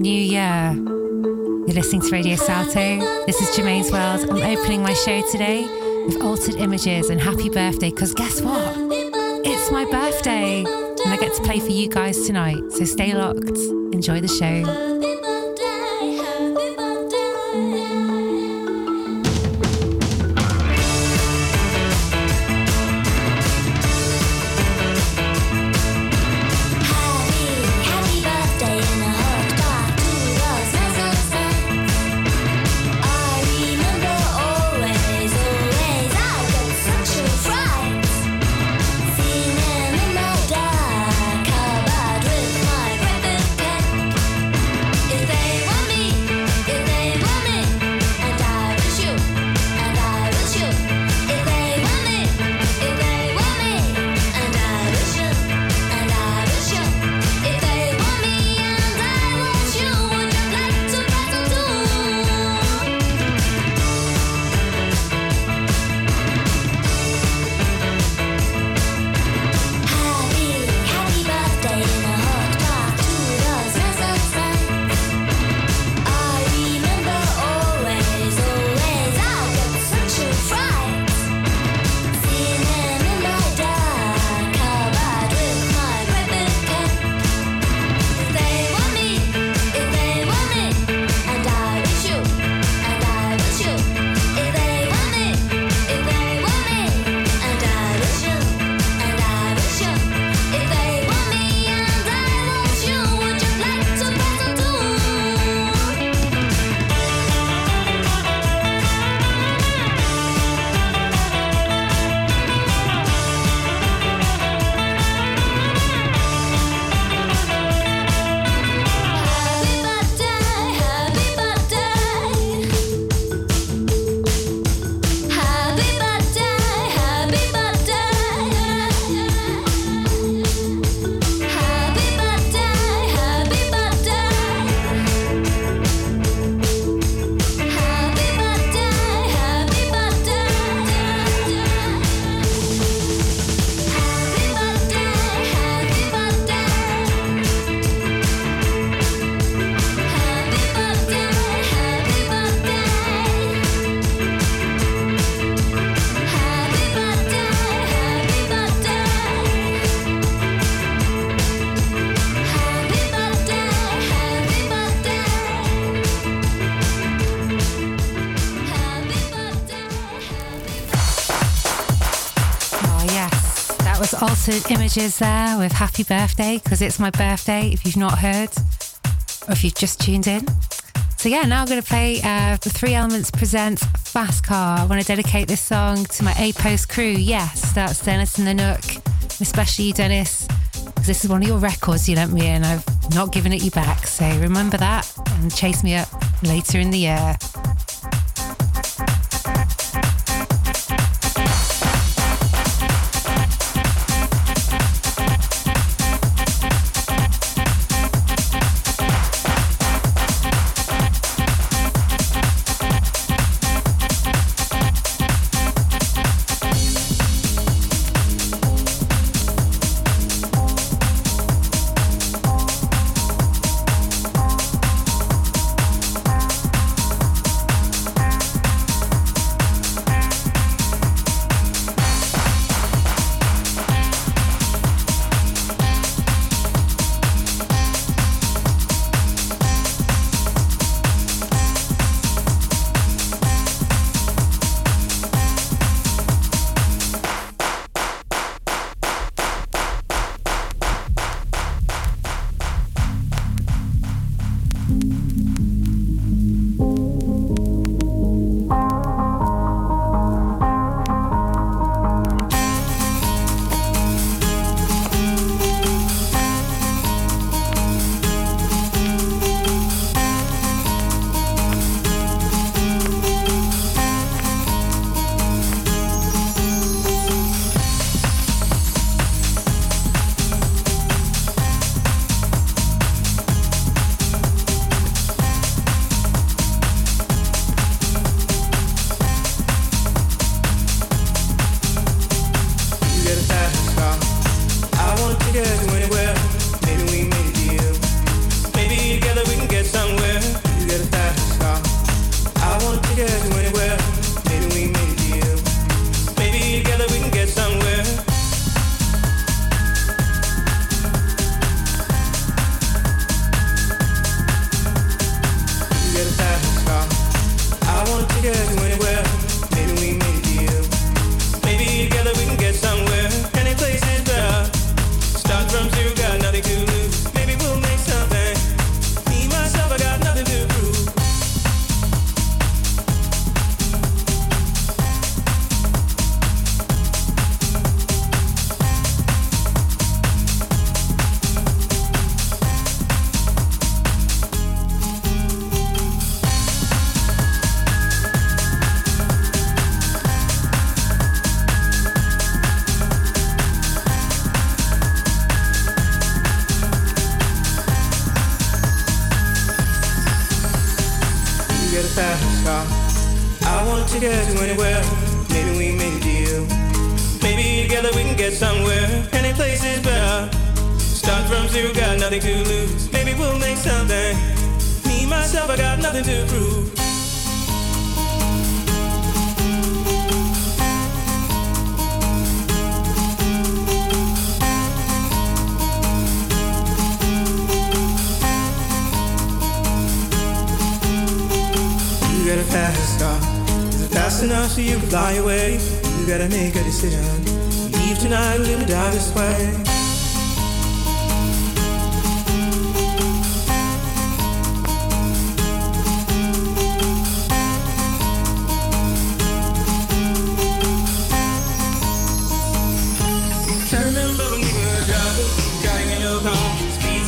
New Year. You're listening to Radio Salto. This is Germaine's World. I'm opening my show today with altered images and happy birthday because guess what? It's my birthday and I get to play for you guys tonight. So stay locked. Enjoy the show. Images there with happy birthday because it's my birthday if you've not heard or if you've just tuned in. So, yeah, now I'm going to play uh, the Three Elements Presents Fast Car. I want to dedicate this song to my A Post crew. Yes, that's Dennis and the Nook, especially you, Dennis, because this is one of your records you lent me and I've not given it you back. So, remember that and chase me up later in the year.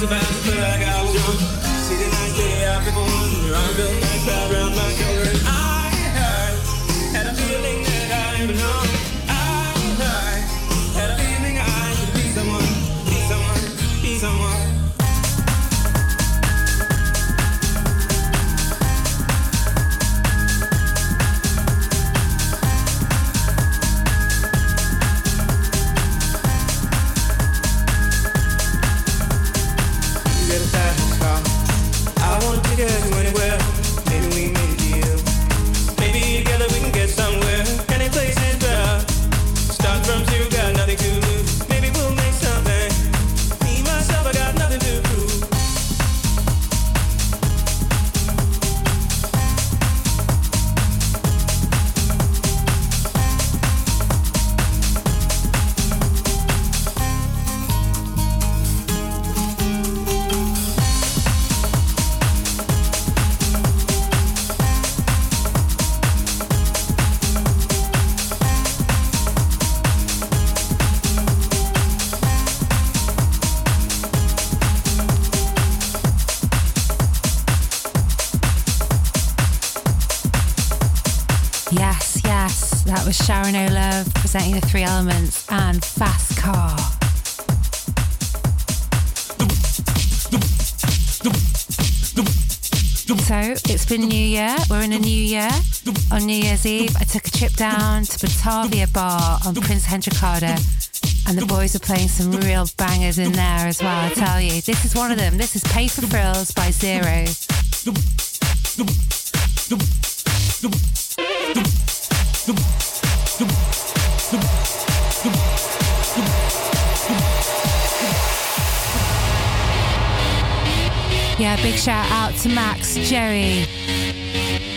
So fast, but I got one. See the night day out before the run, feel nice around my shoulder. I, I had a feeling that I belong. The three elements and Fast Car. So it's been New Year. We're in a new year. On New Year's Eve, I took a trip down to Batavia Bar on Prince Hendrikkade, and the boys are playing some real bangers in there as well. I tell you, this is one of them. This is Pay for Frills by Zero. Big shout out to Max, Jerry,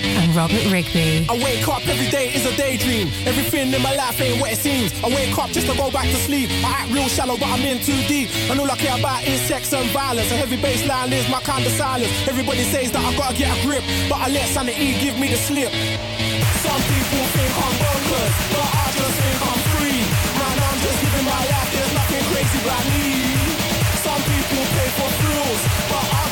and Robert Rigby. I wake up every day is a daydream. Everything in my life ain't what it seems. I wake up just to go back to sleep. I act real shallow, but I'm in too deep. And all I care about is sex and violence. A heavy bass line is my kind of silence. Everybody says that I gotta get a grip, but I let sanity give me the slip. Some people think I'm bonkers, but I just think I'm free. Man, I'm just living my life. There's nothing crazy about me. Some people pay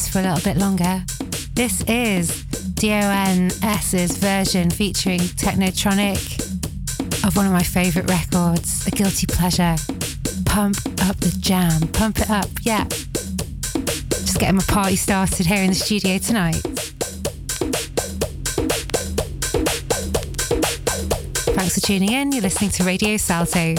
just for a little bit longer. This is DONS's version featuring Technotronic of one of my favourite records, A Guilty Pleasure. Pump up the jam, pump it up, yeah. Just getting my party started here in the studio tonight. Thanks for tuning in. You're listening to Radio Salto.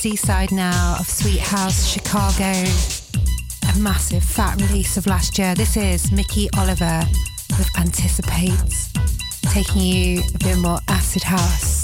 Seaside now of Sweet House Chicago. A massive fat release of last year. This is Mickey Oliver with Anticipates, taking you a bit more acid house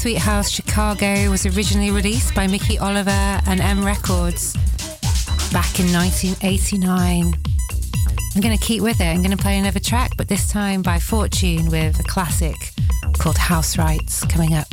Sweet House Chicago was originally released by Mickey Oliver and M Records back in 1989. I'm going to keep with it. I'm going to play another track, but this time by Fortune with a classic called House Rights coming up.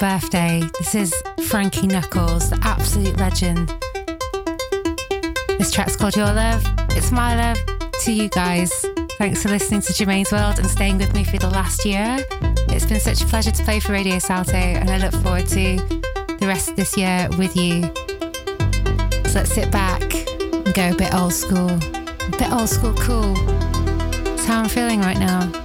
My birthday. This is Frankie Knuckles, the absolute legend. This track's called Your Love. It's my love to you guys. Thanks for listening to Germaine's World and staying with me for the last year. It's been such a pleasure to play for Radio Salto, and I look forward to the rest of this year with you. So let's sit back and go a bit old school. A bit old school cool. That's how I'm feeling right now.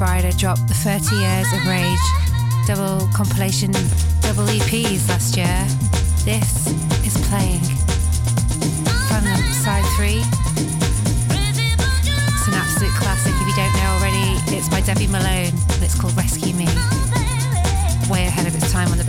Rider dropped the 30 Years of Rage double compilation double EPs last year. This is playing from side three. It's an absolute classic if you don't know already. It's by Debbie Malone it's called Rescue Me. Way ahead of its time on the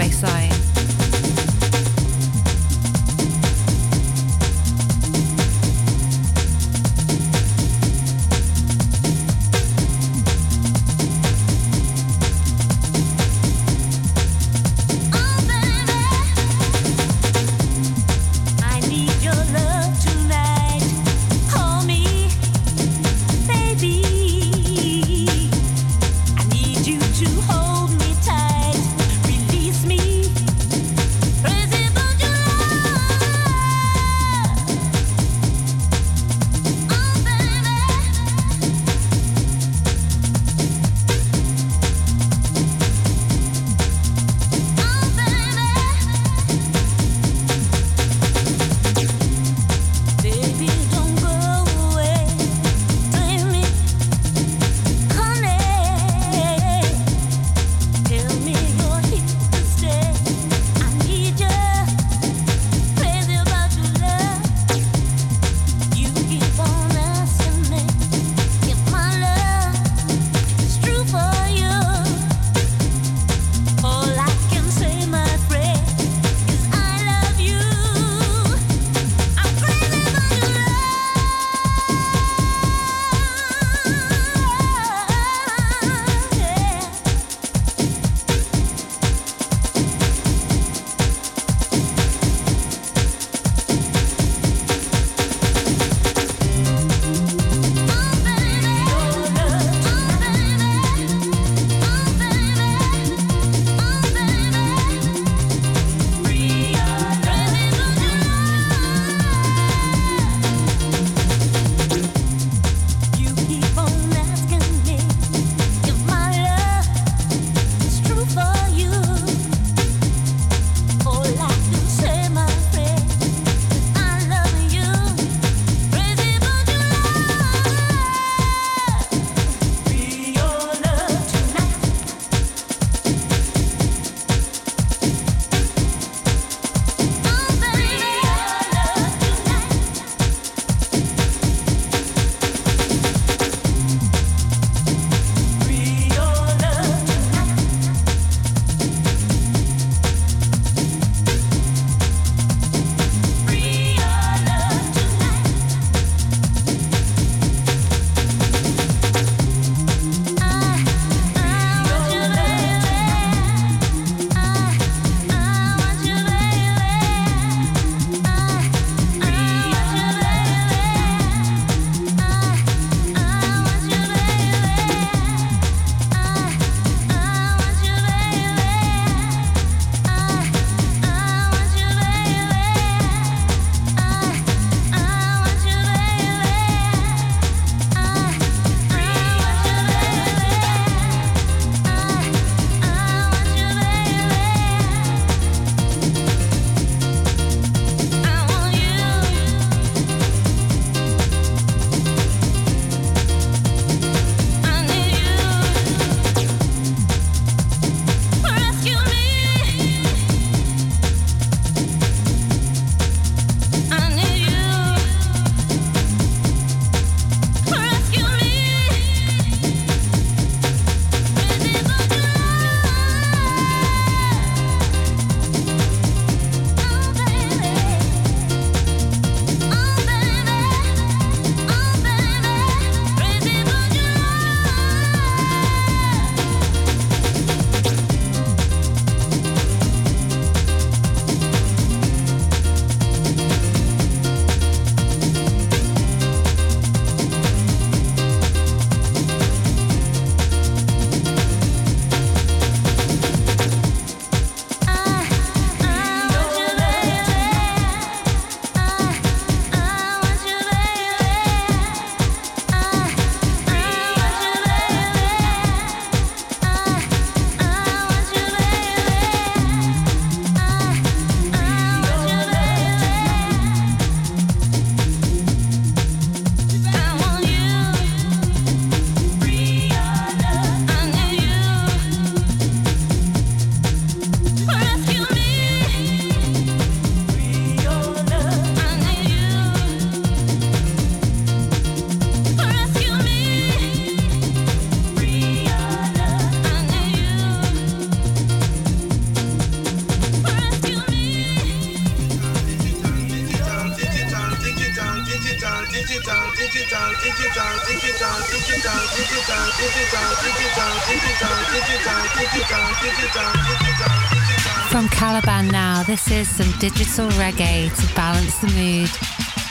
digital reggae to balance the mood,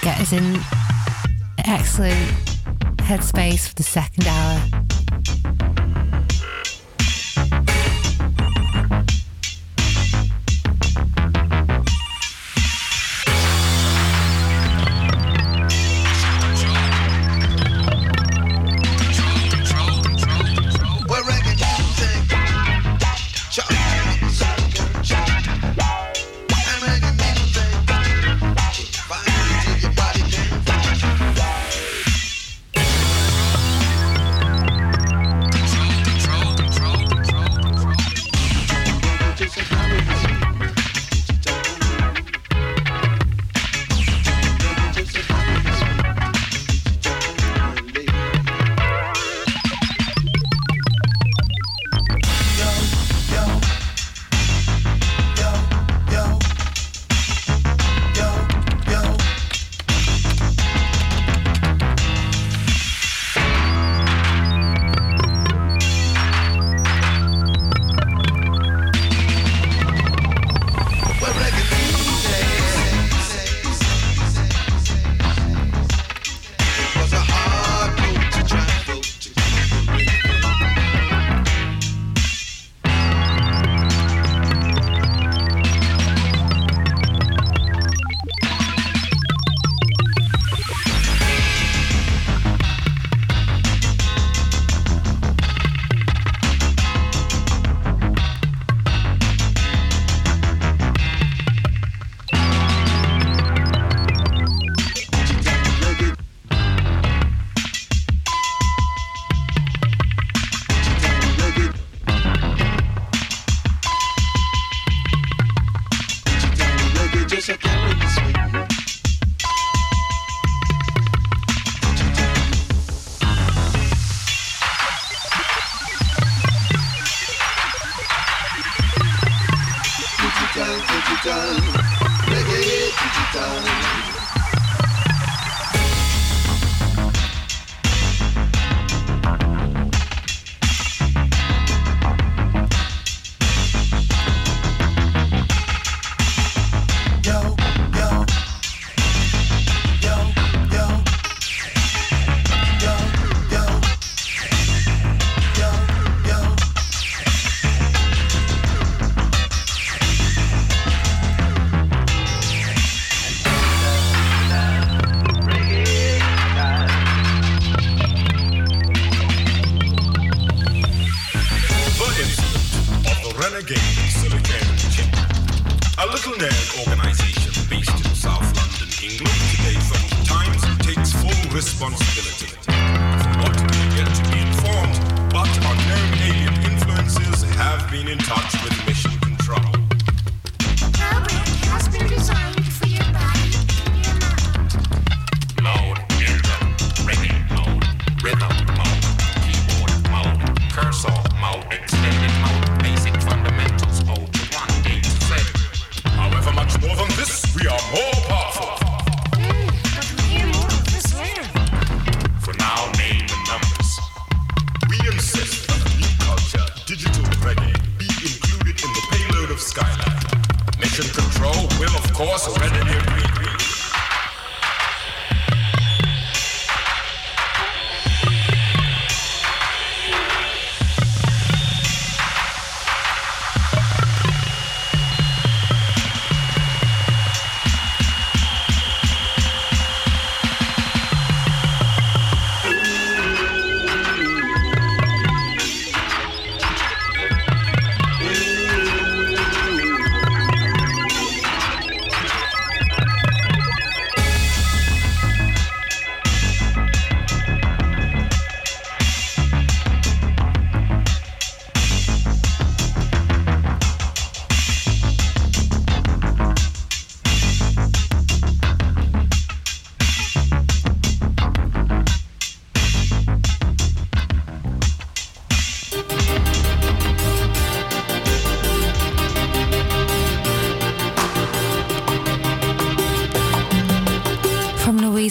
get us in excellent headspace for the second hour. done.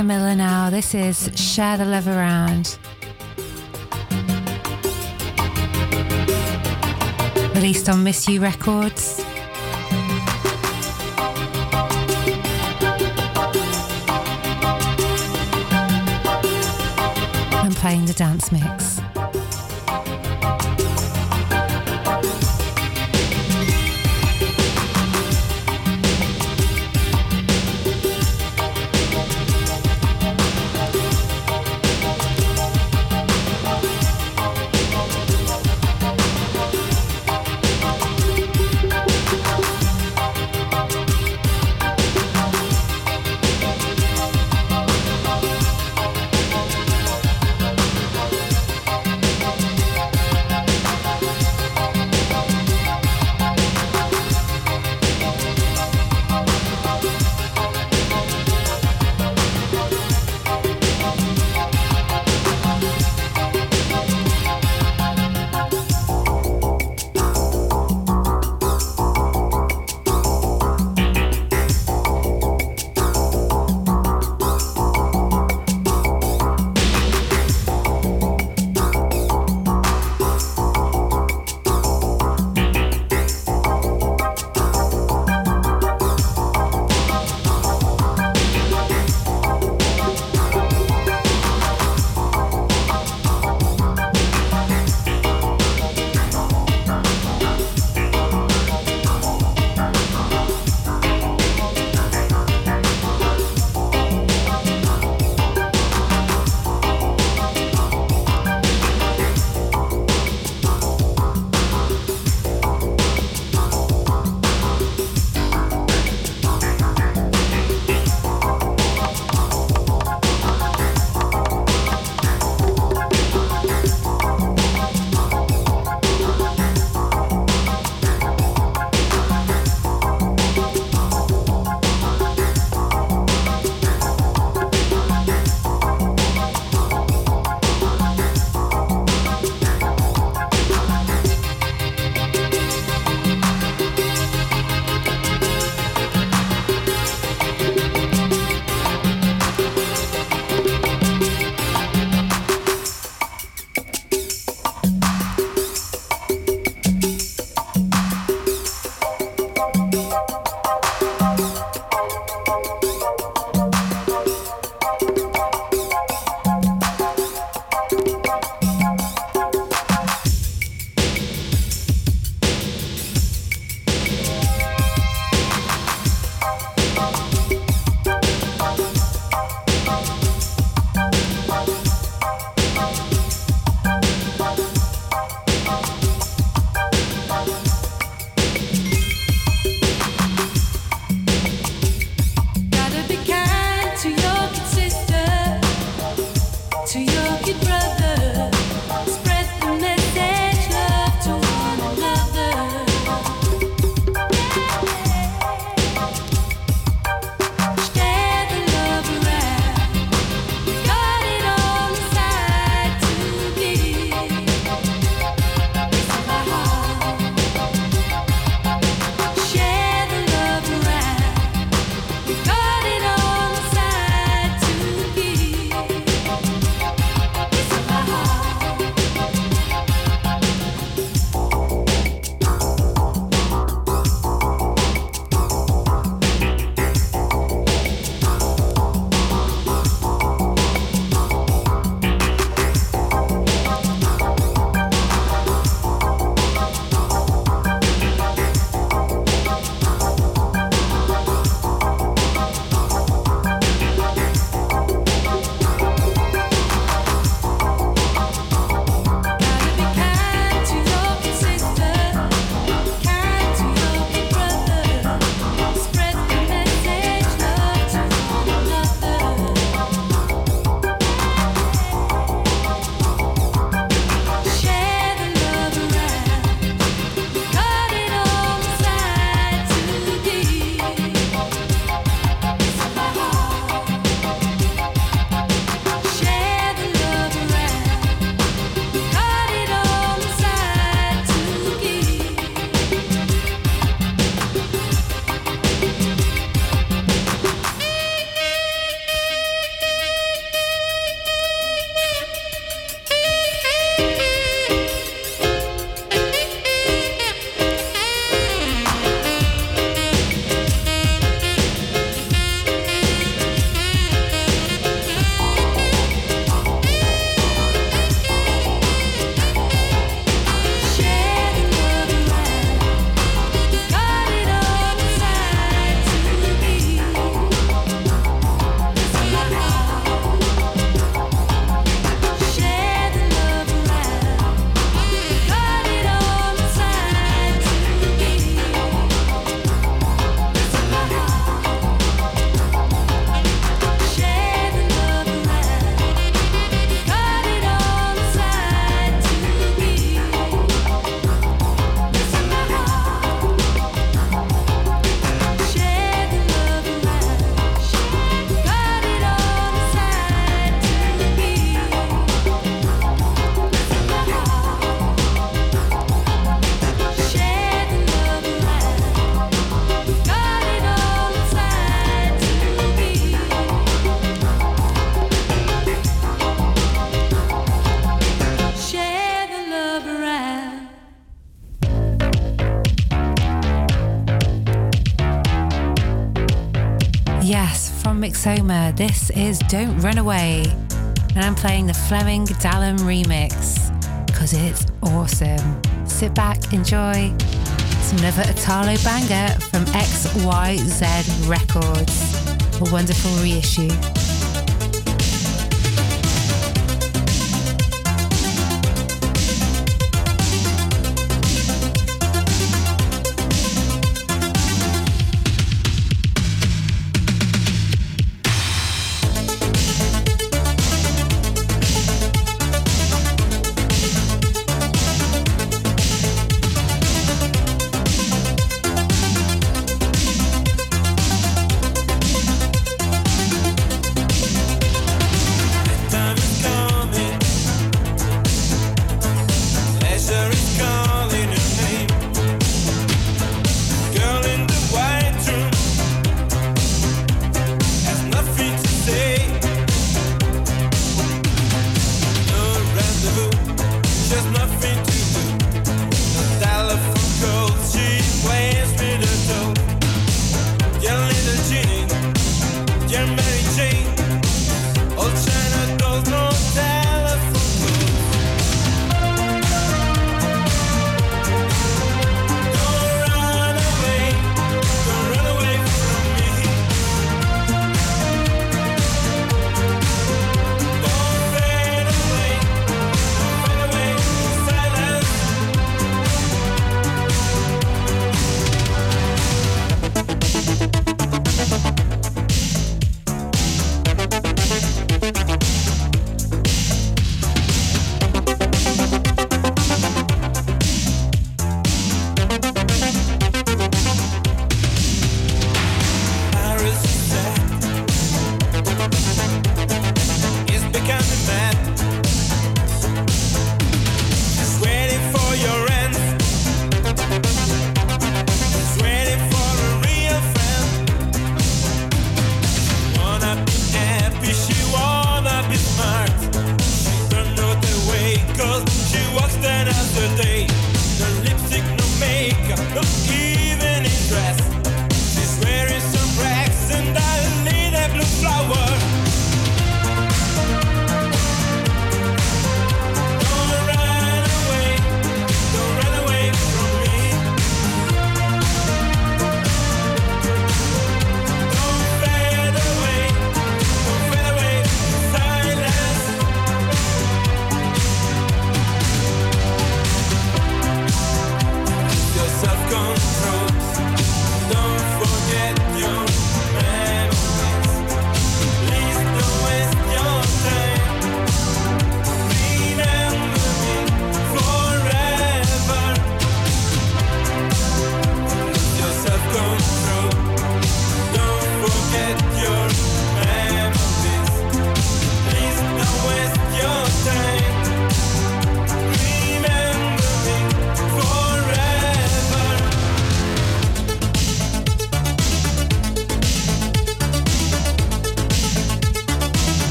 Alexa Miller now. This is Share the Love Around. Released on Miss You Records. I'm playing the dance mix. Soma. This is Don't Run Away. And I'm playing the Flemming Dalum remix because it's awesome. Sit back, enjoy. It's another Italo banger from XYZ Records. A wonderful reissue.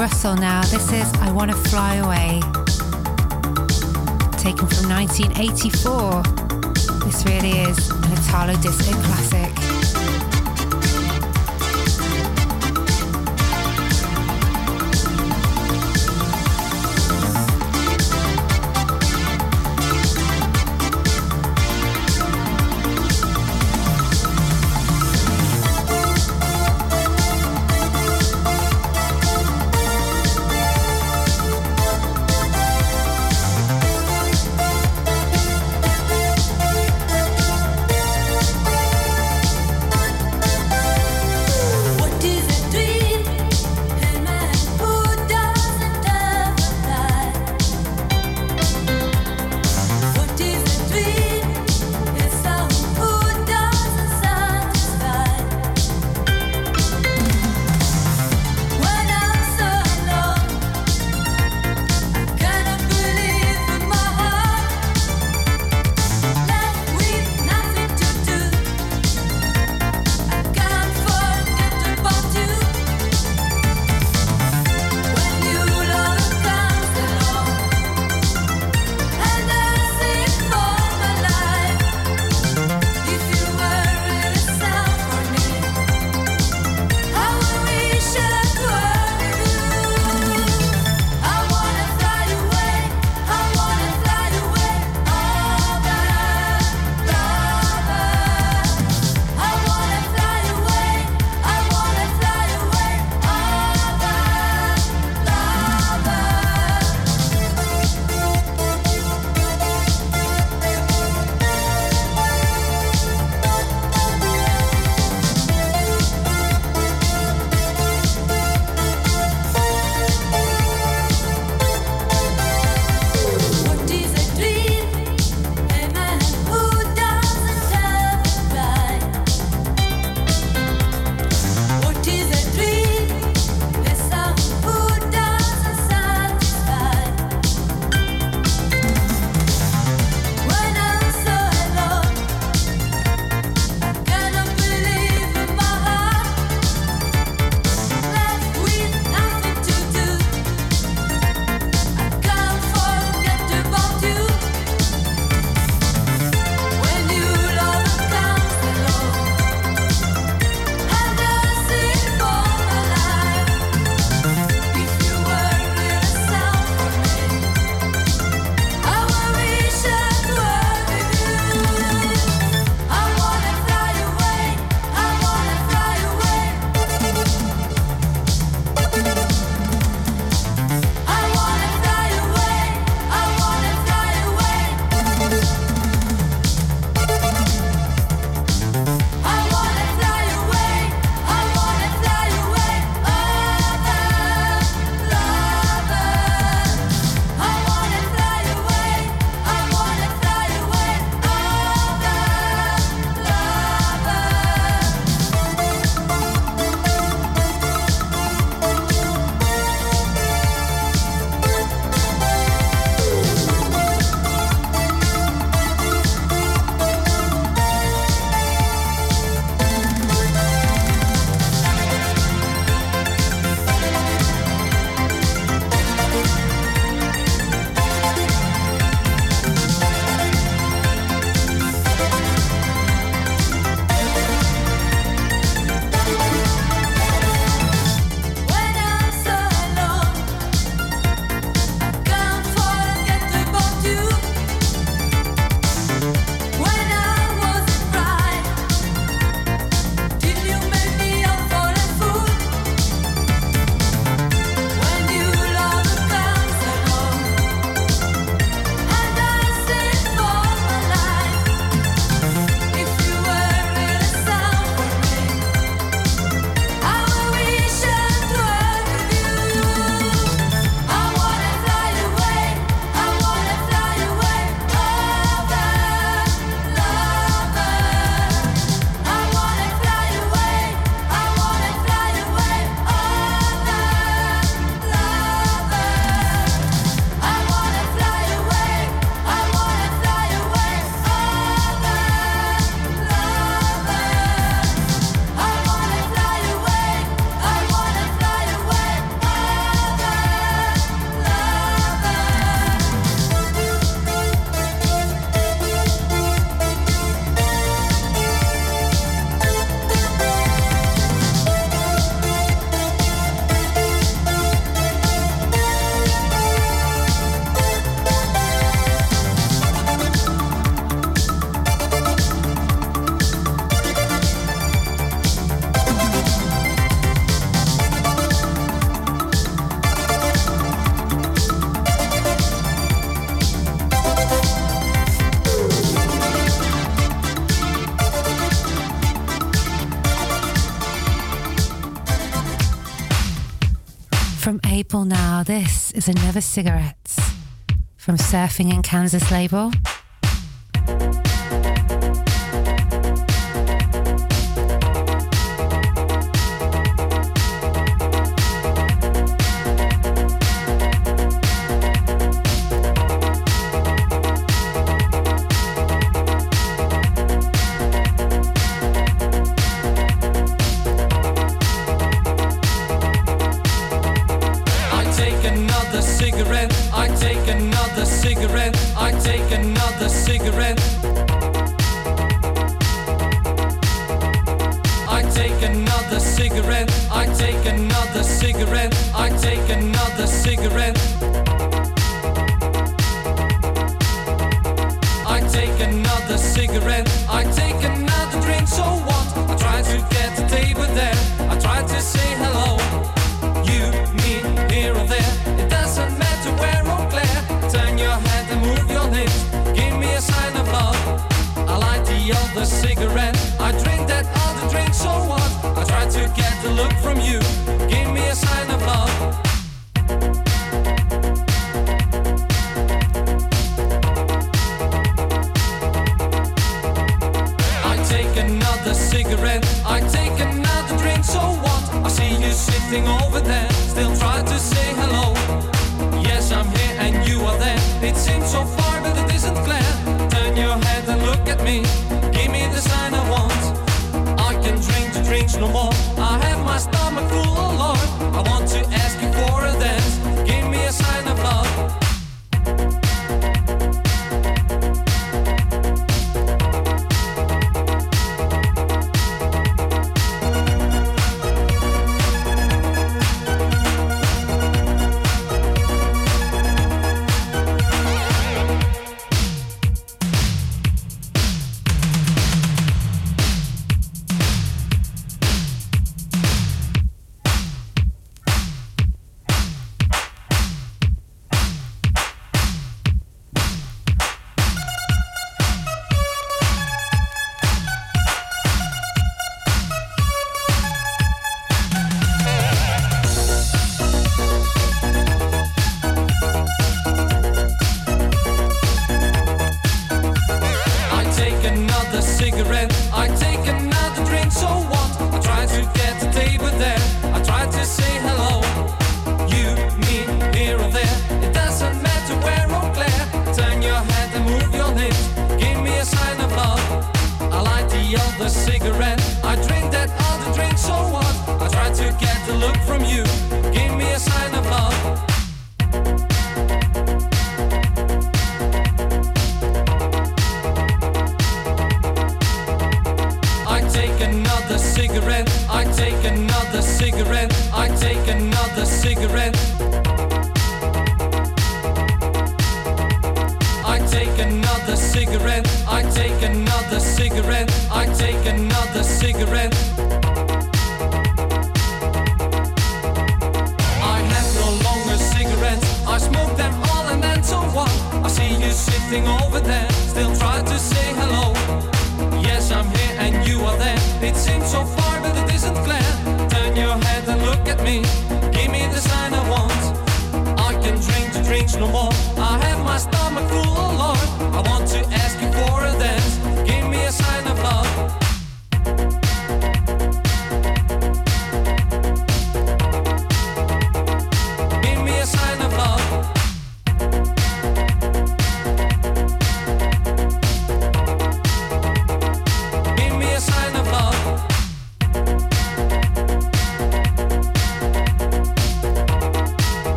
Russell now. This is I Wanna Fly Away. Taken from 1984. This really is an Italo disco classic. is another Cigarettes from Surfing in Kansas label.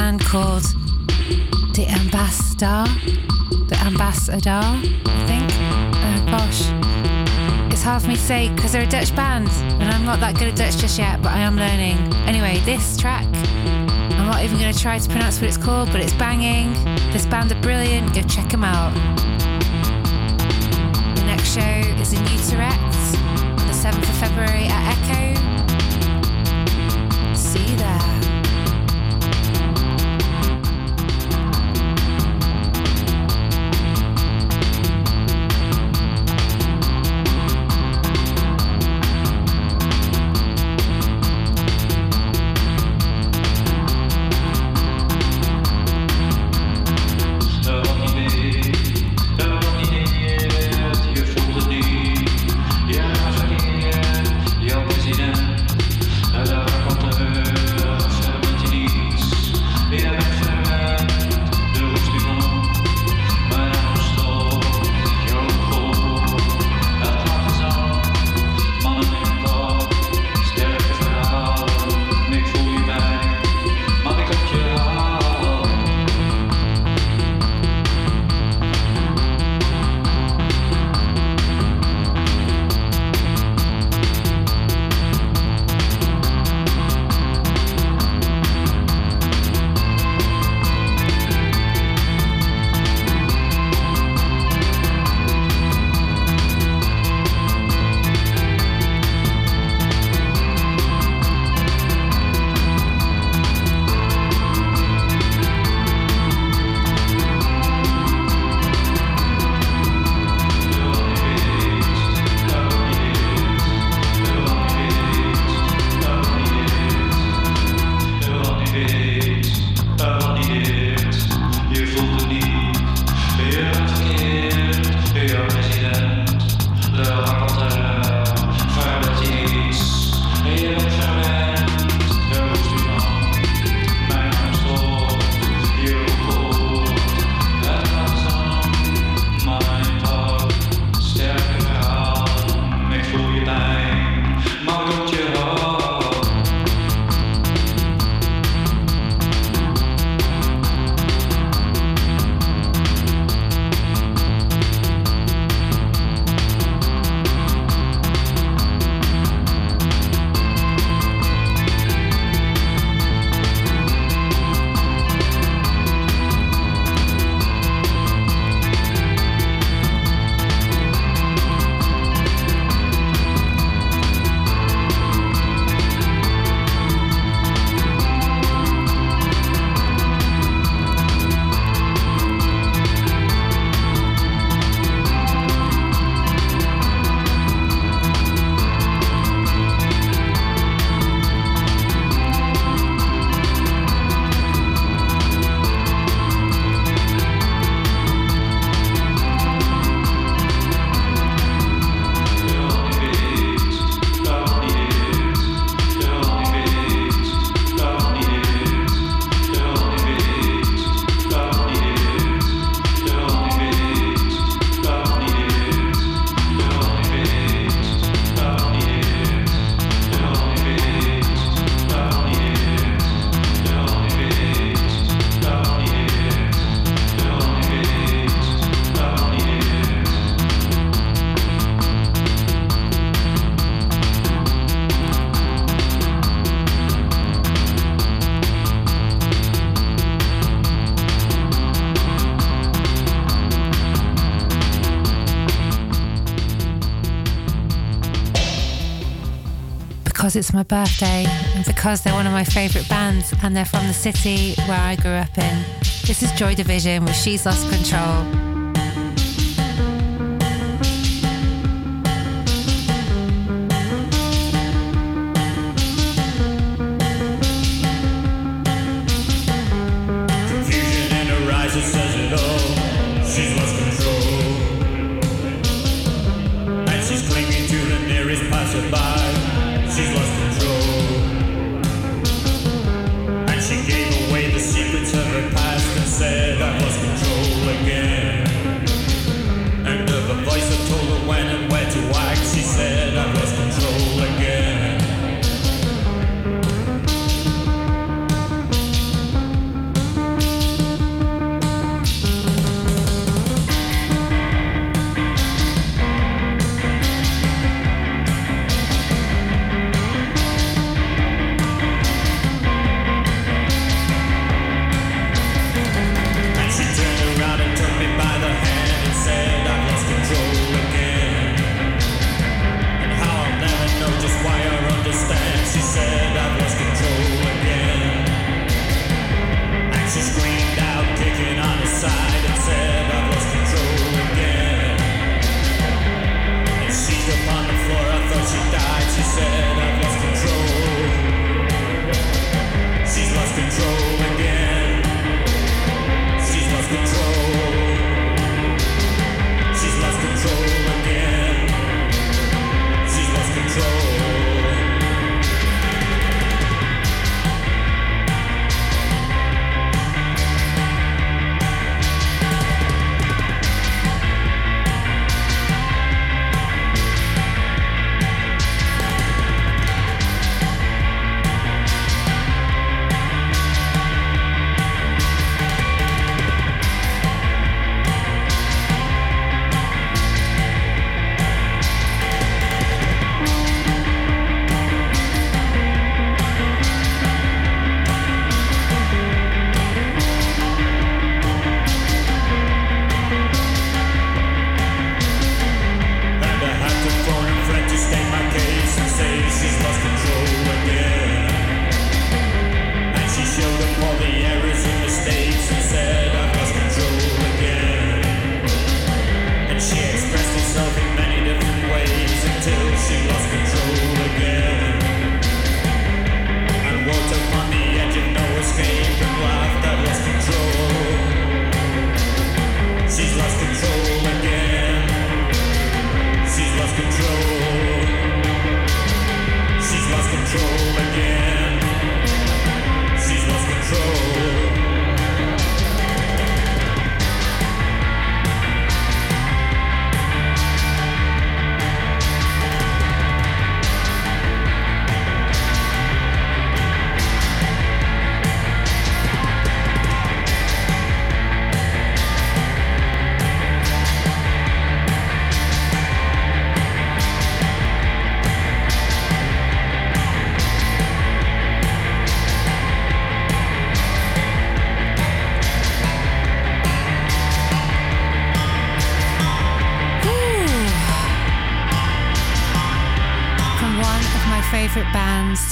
band called The Ambassador. The Ambassador, I think. Oh gosh. It's hard for me to say because they're a Dutch band and I'm not that good at Dutch just yet, but I am learning. Anyway, this track, I'm not even going to try to pronounce what it's called, but it's banging. This band are brilliant. Go check them out. The next show is in Utrecht on the 7th of February at EKKO. it's my birthday and because they're one of my favourite bands and they're from the city where I grew up in. This is Joy Division with She's Lost Control.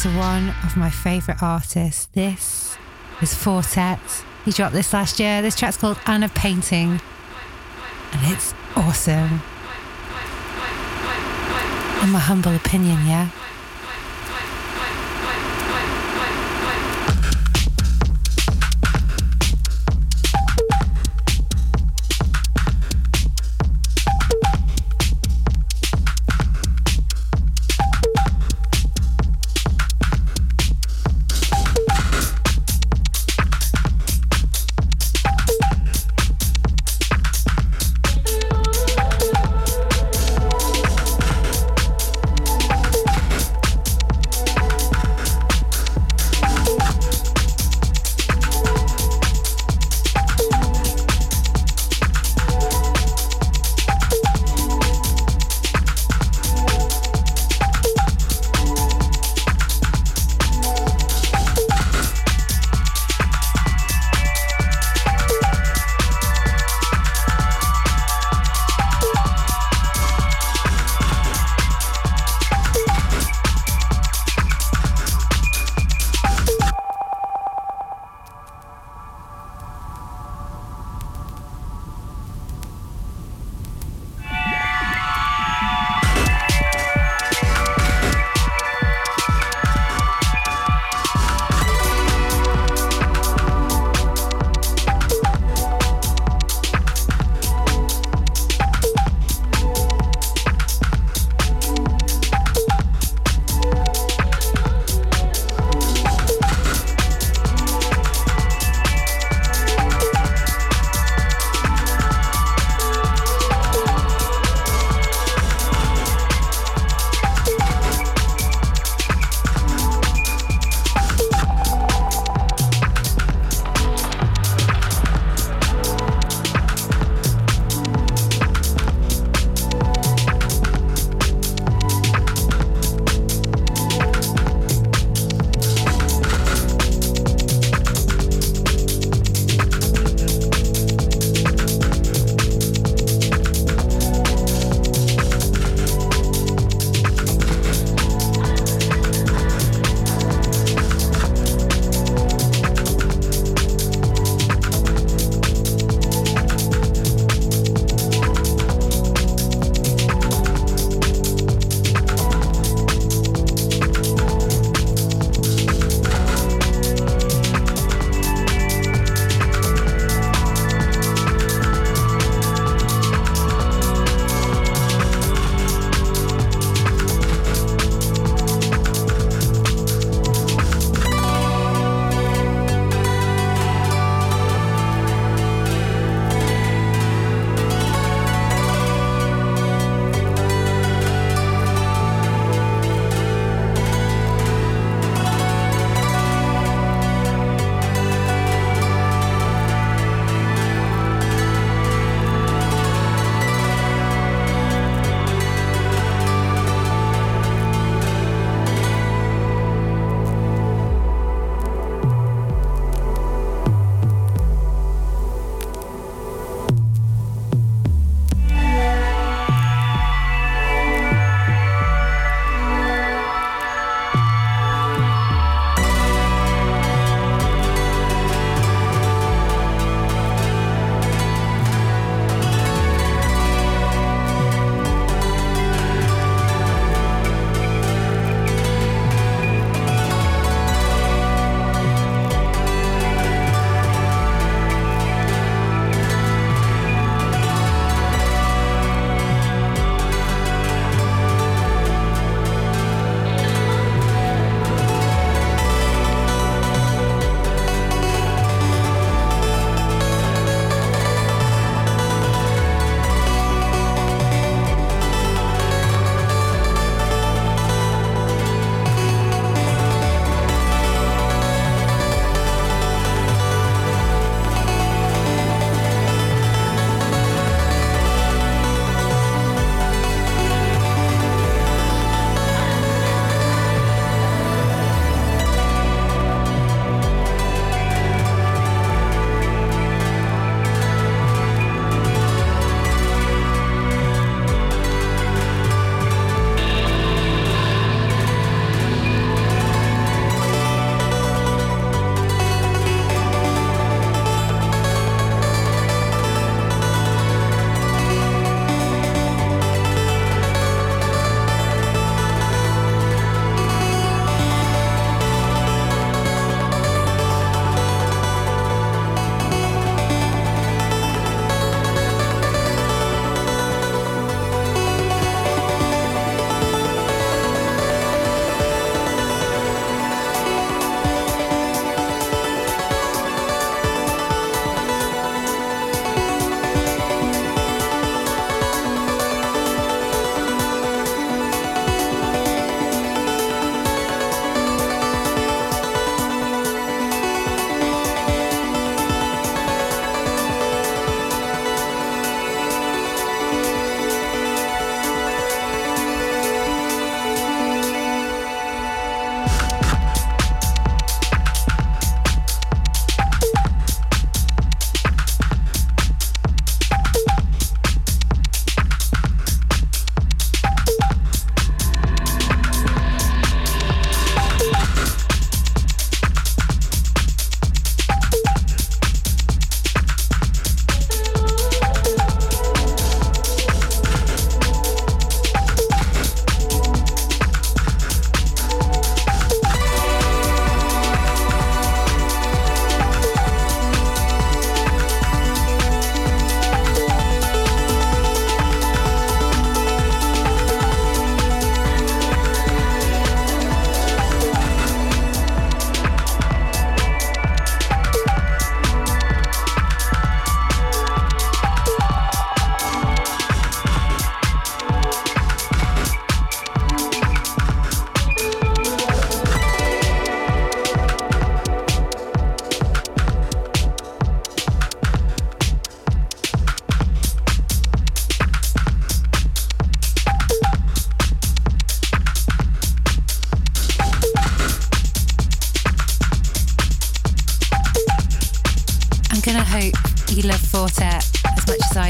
To one of my favourite artists. This is Four Tet. He dropped this last year. This track's called Anna Painting, and it's awesome. In my humble opinion, yeah.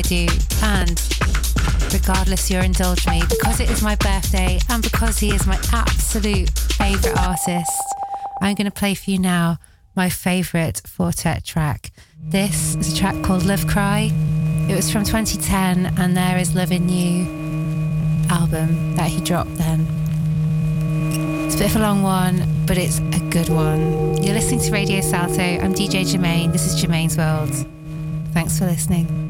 Do. And regardless, you'll indulge me because it is my birthday and because he is my absolute favourite artist. I'm going to play for you now my favourite Four Tet track. This is a track called Love Cry. It was from 2010, and there is Love in You album that he dropped then. It's a bit of a long one, but it's a good one. You're listening to Radio Salto. I'm DJ Germaine. This is Germaine's World. Thanks for listening.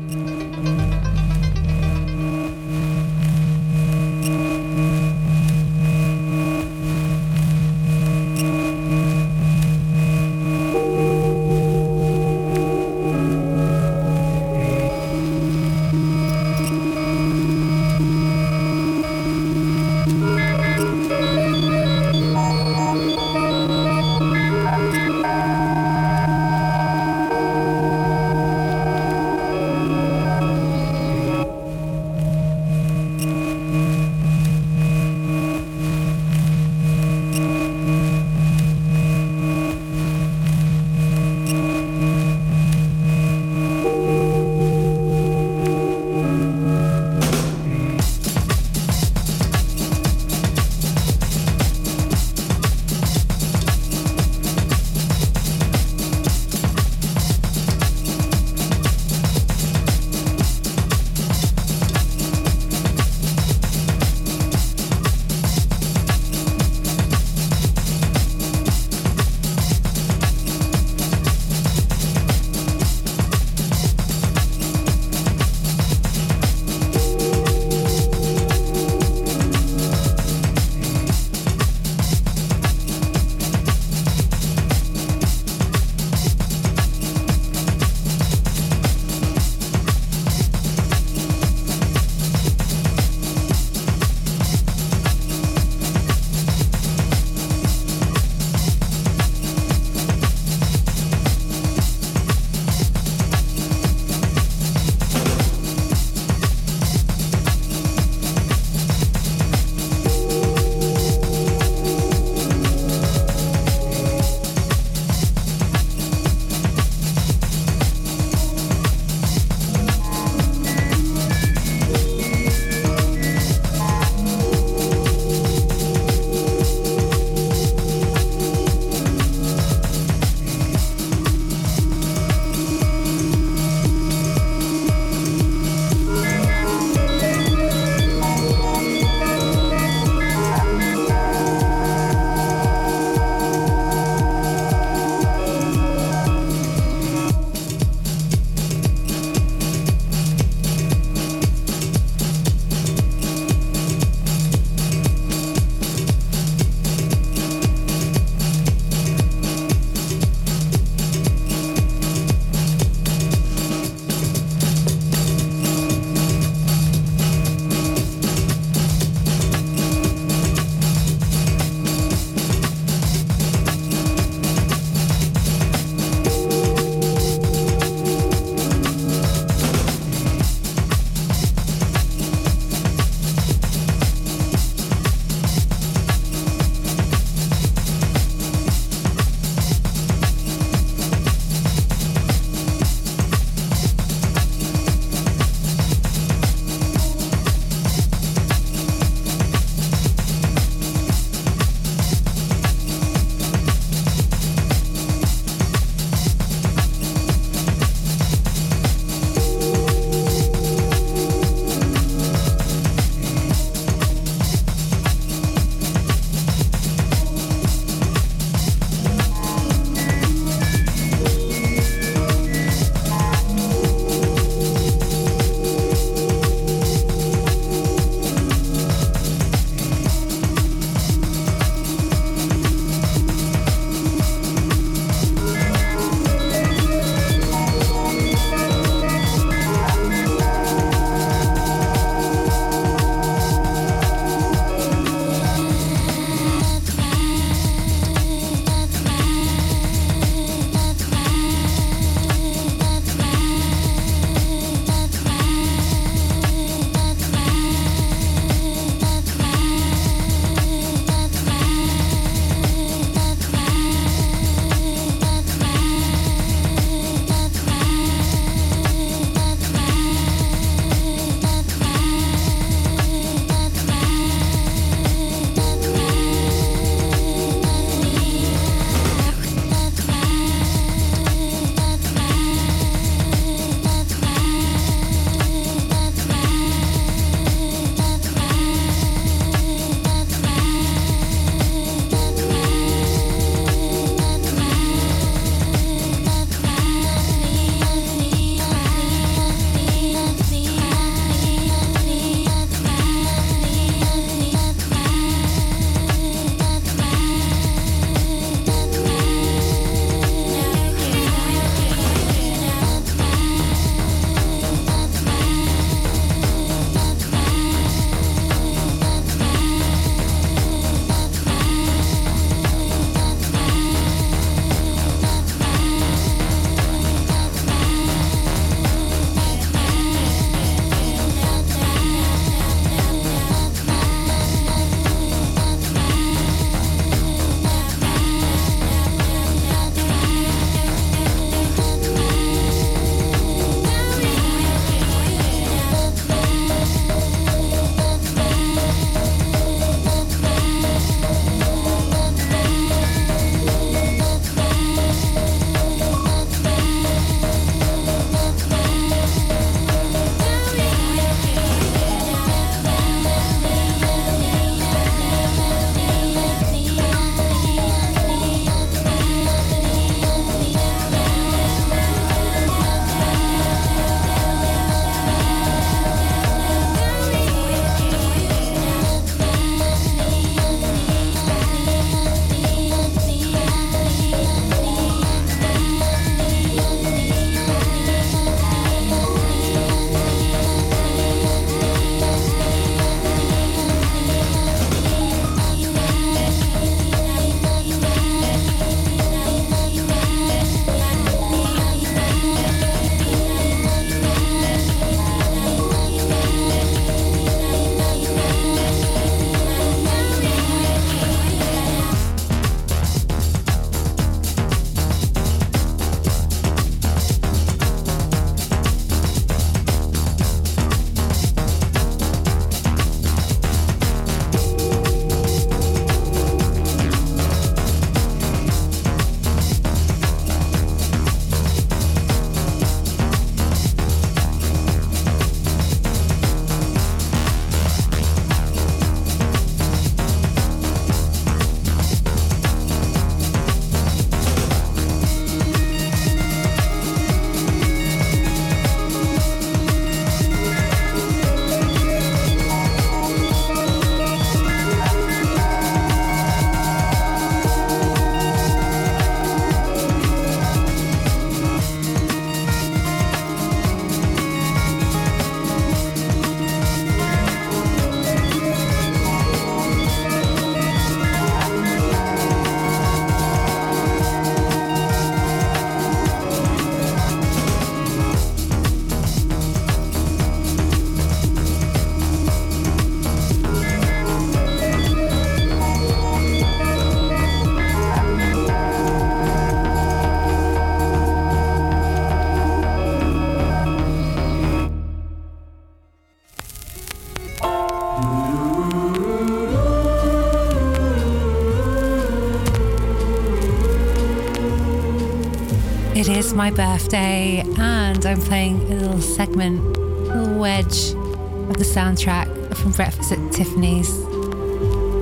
My birthday, and I'm playing a little segment, a little wedge of the soundtrack from Breakfast at Tiffany's.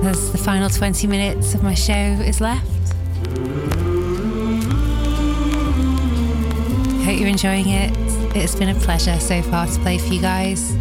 As the final 20 minutes of my show is left. Hope you're enjoying it. It's been a pleasure so far to play for you guys.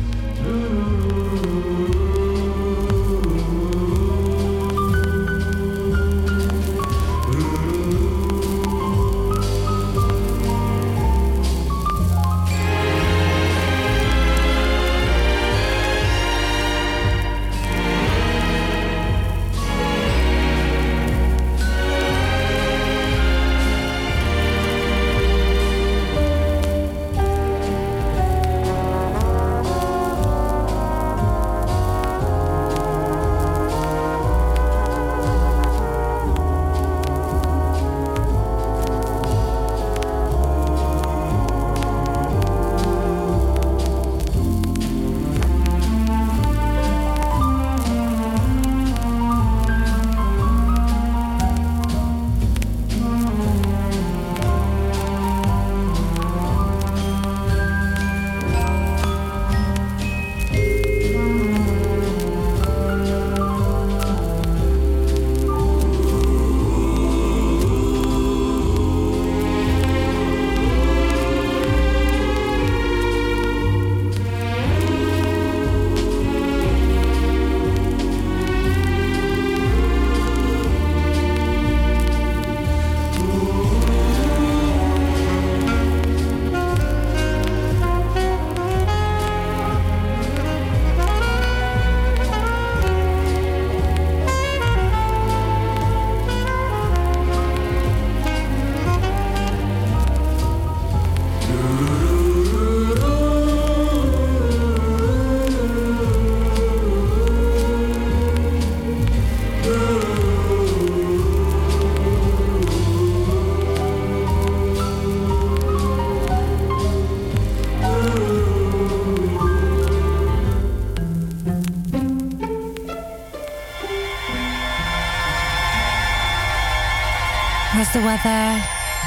Weather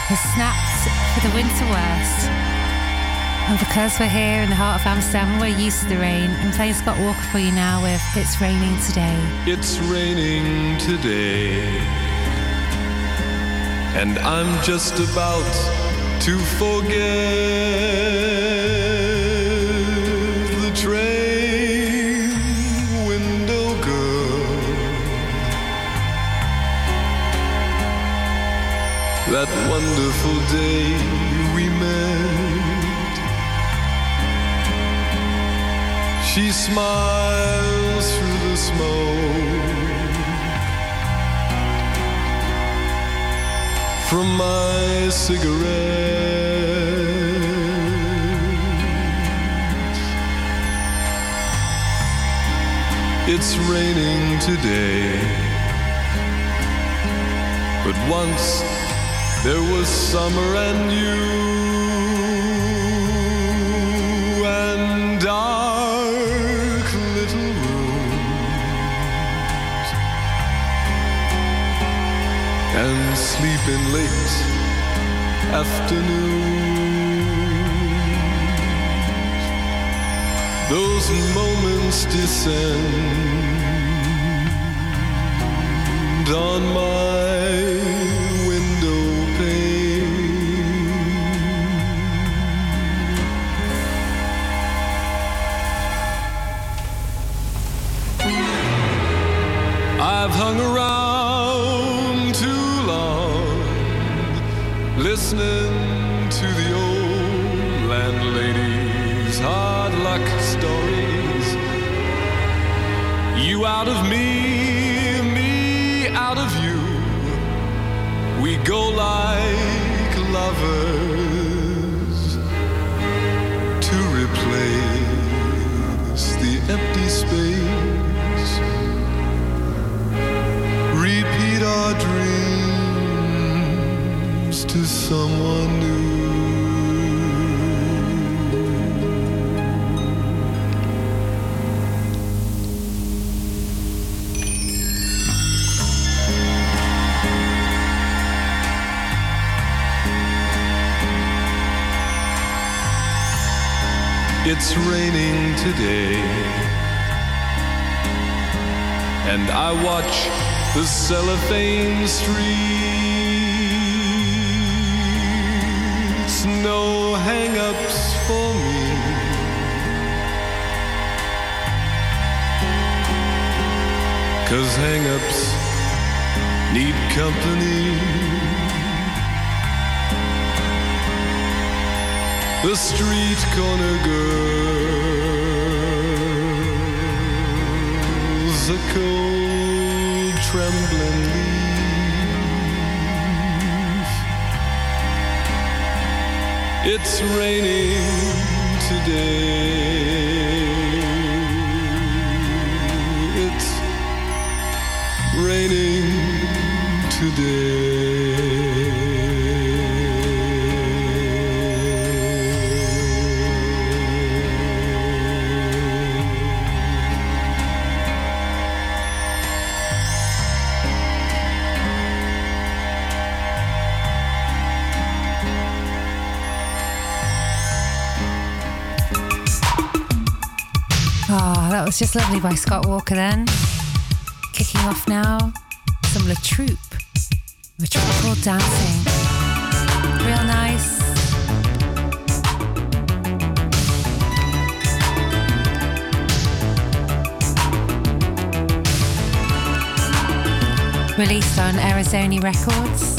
has snapped for the winter worst. And because we're here in the heart of Amsterdam, we're used to the rain. I'm playing Scott Walker for you now with It's Raining Today. It's raining today. And I'm just about to forget wonderful day we met. She smiles through the smoke from my cigarette. It's raining today, but once there was summer and you and dark little rooms and sleeping late afternoons. Those moments descend on my of me, me out of you. We go like lovers to replace the empty space repeat our dreams to someone new. It's raining today. And I watch the cellophane streets. No hang ups for me. Cause hang ups need company. The street corner girls, a cold trembling leaf. It's raining today. It's raining today. Just lovely by Scott Walker then. Kicking off now, some La Troupe, a track Dancing. Real nice. Released on Arizona Records.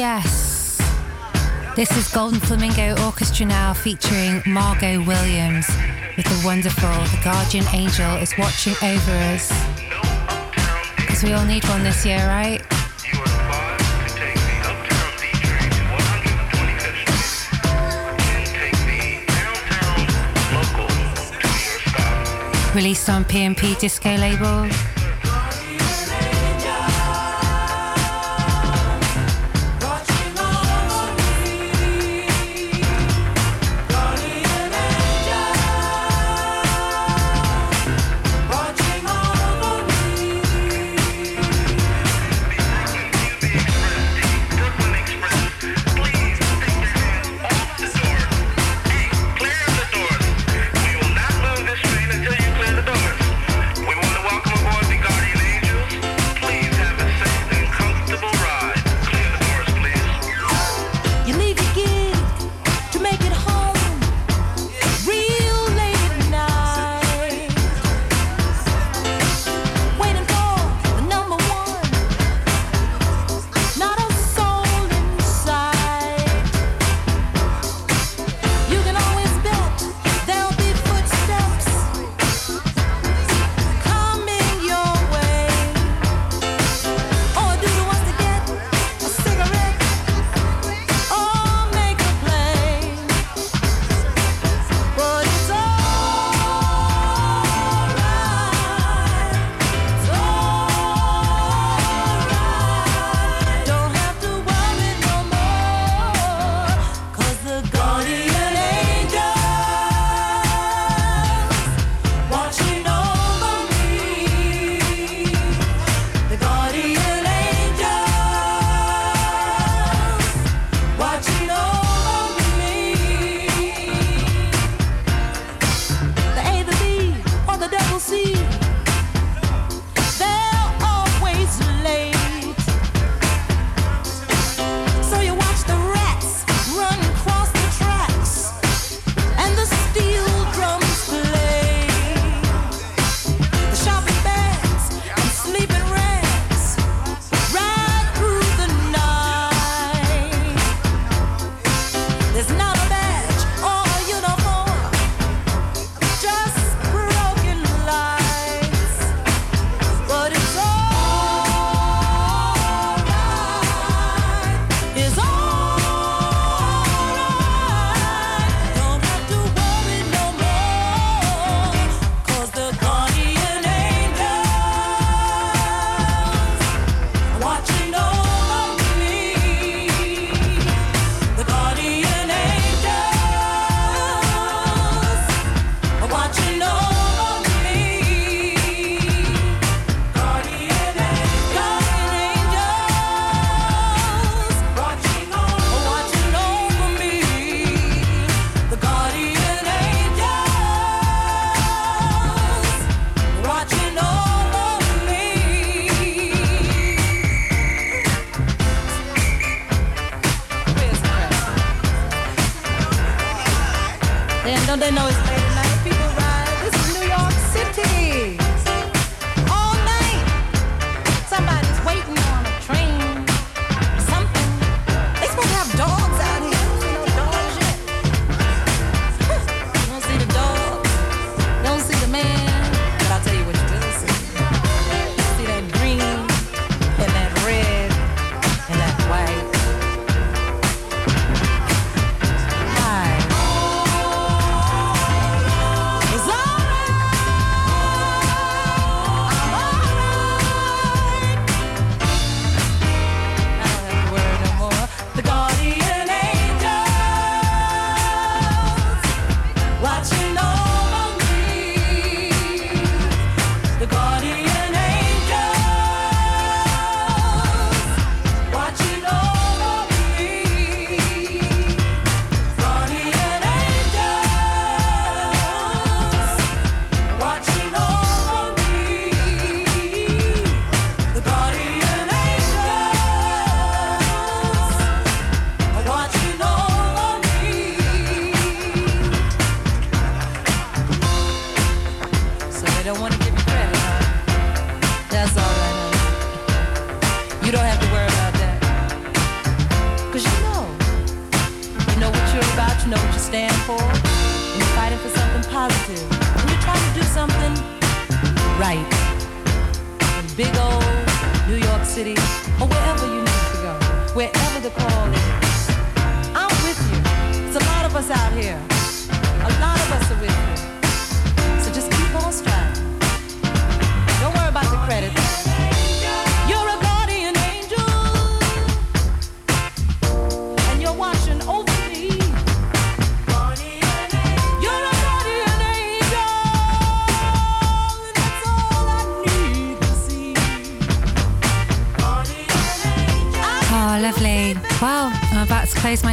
yes. This is Golden Flamingo Orchestra now featuring Margo Williams with the wonderful The Guardian Angel is Watching Over Us. Because we all need one this year, right? Released on PMP Disco label.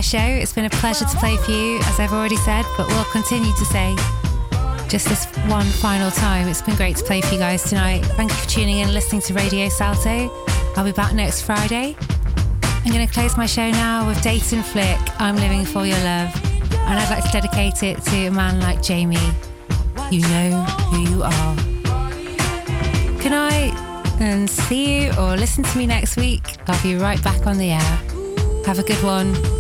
show. It's been a pleasure to play for you, as I've already said, but we'll continue to say just this one final time. It's been great to play for you guys tonight. Thank you for tuning in and listening to Radio Salto. I'll be back next Friday. I'm going to close my show now with Dayton Flick, I'm Living for Your Love. And I'd like to dedicate it to a man like Jamie. You know who you are. Good night, and see you or listen to me next week. I'll be right back on the air. Have a good one.